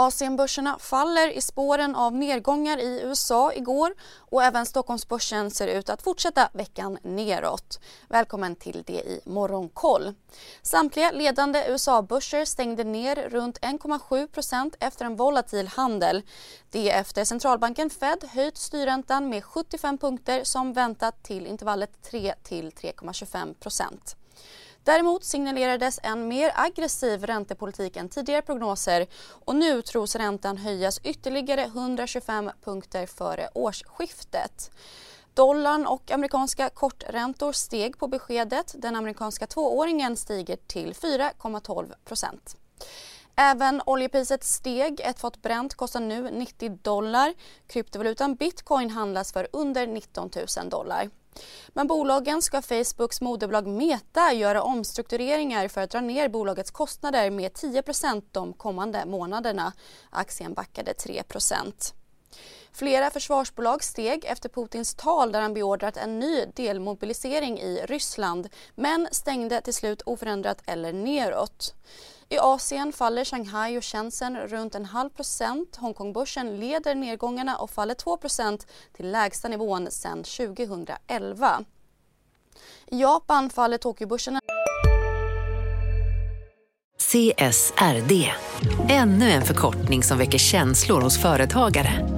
Asienbörserna faller i spåren av nedgångar i USA igår och även Stockholmsbörsen ser ut att fortsätta veckan neråt. Välkommen till det i Morgonkoll. Samtliga ledande USA-börser stängde ner runt 1,7% efter en volatil handel. Det efter centralbanken Fed höjt styrräntan med 75 punkter som väntat till intervallet 3 till 3,25 Däremot signalerades en mer aggressiv räntepolitik än tidigare prognoser och nu tros räntan höjas ytterligare 125 punkter före årsskiftet. Dollarn och amerikanska korträntor steg på beskedet. Den amerikanska tvååringen stiger till 4,12 Även oljepriset steg. Ett fat Brent kostar nu 90 dollar. Kryptovalutan bitcoin handlas för under 19 000 dollar. Men bolagen ska Facebooks moderbolag Meta göra omstruktureringar för att dra ner bolagets kostnader med 10% de kommande månaderna. Aktien backade 3 Flera försvarsbolag steg efter Putins tal där han beordrat en ny delmobilisering i Ryssland men stängde till slut oförändrat eller neråt. I Asien faller Shanghai och Shenzhen runt en halv procent. Hongkongbörsen leder nedgångarna och faller 2 procent till lägsta nivån sedan 2011. I Japan faller Tokyobörsen CSRD, ännu en förkortning som väcker känslor hos företagare.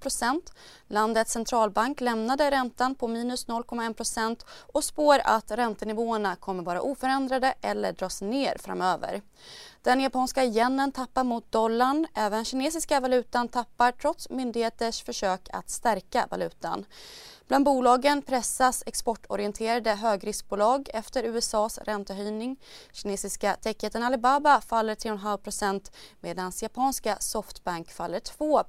procent. Landets centralbank lämnade räntan på minus 0,1 procent och spår att räntenivåerna kommer vara oförändrade eller dras ner framöver. Den japanska yenen tappar mot dollarn. Även kinesiska valutan tappar trots myndigheters försök att stärka valutan. Bland bolagen pressas exportorienterade högriskbolag efter USAs räntehöjning. Kinesiska techjätten Alibaba faller 3,5% medan japanska Softbank faller 2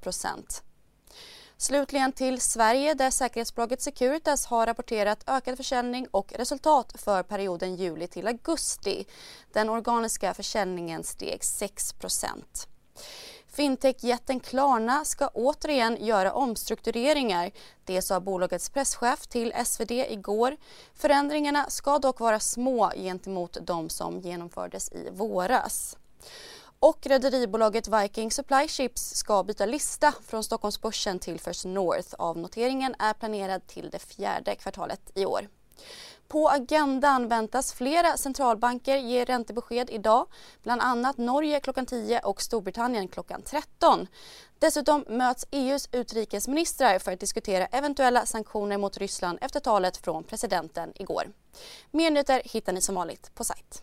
Slutligen till Sverige där säkerhetsbolaget Securitas har rapporterat ökad försäljning och resultat för perioden juli till augusti. Den organiska försäljningen steg 6% Fintechjätten Klarna ska återigen göra omstruktureringar. Det sa bolagets presschef till SvD igår. Förändringarna ska dock vara små gentemot de som genomfördes i våras. Och rederibolaget Viking Supply Ships ska byta lista från Stockholmsbörsen till First North. Avnoteringen är planerad till det fjärde kvartalet i år. På agendan väntas flera centralbanker ge räntebesked idag. Bland annat Norge klockan 10 och Storbritannien klockan 13. Dessutom möts EUs utrikesministrar för att diskutera eventuella sanktioner mot Ryssland efter talet från presidenten igår. Mer nyheter hittar ni som vanligt på sajt.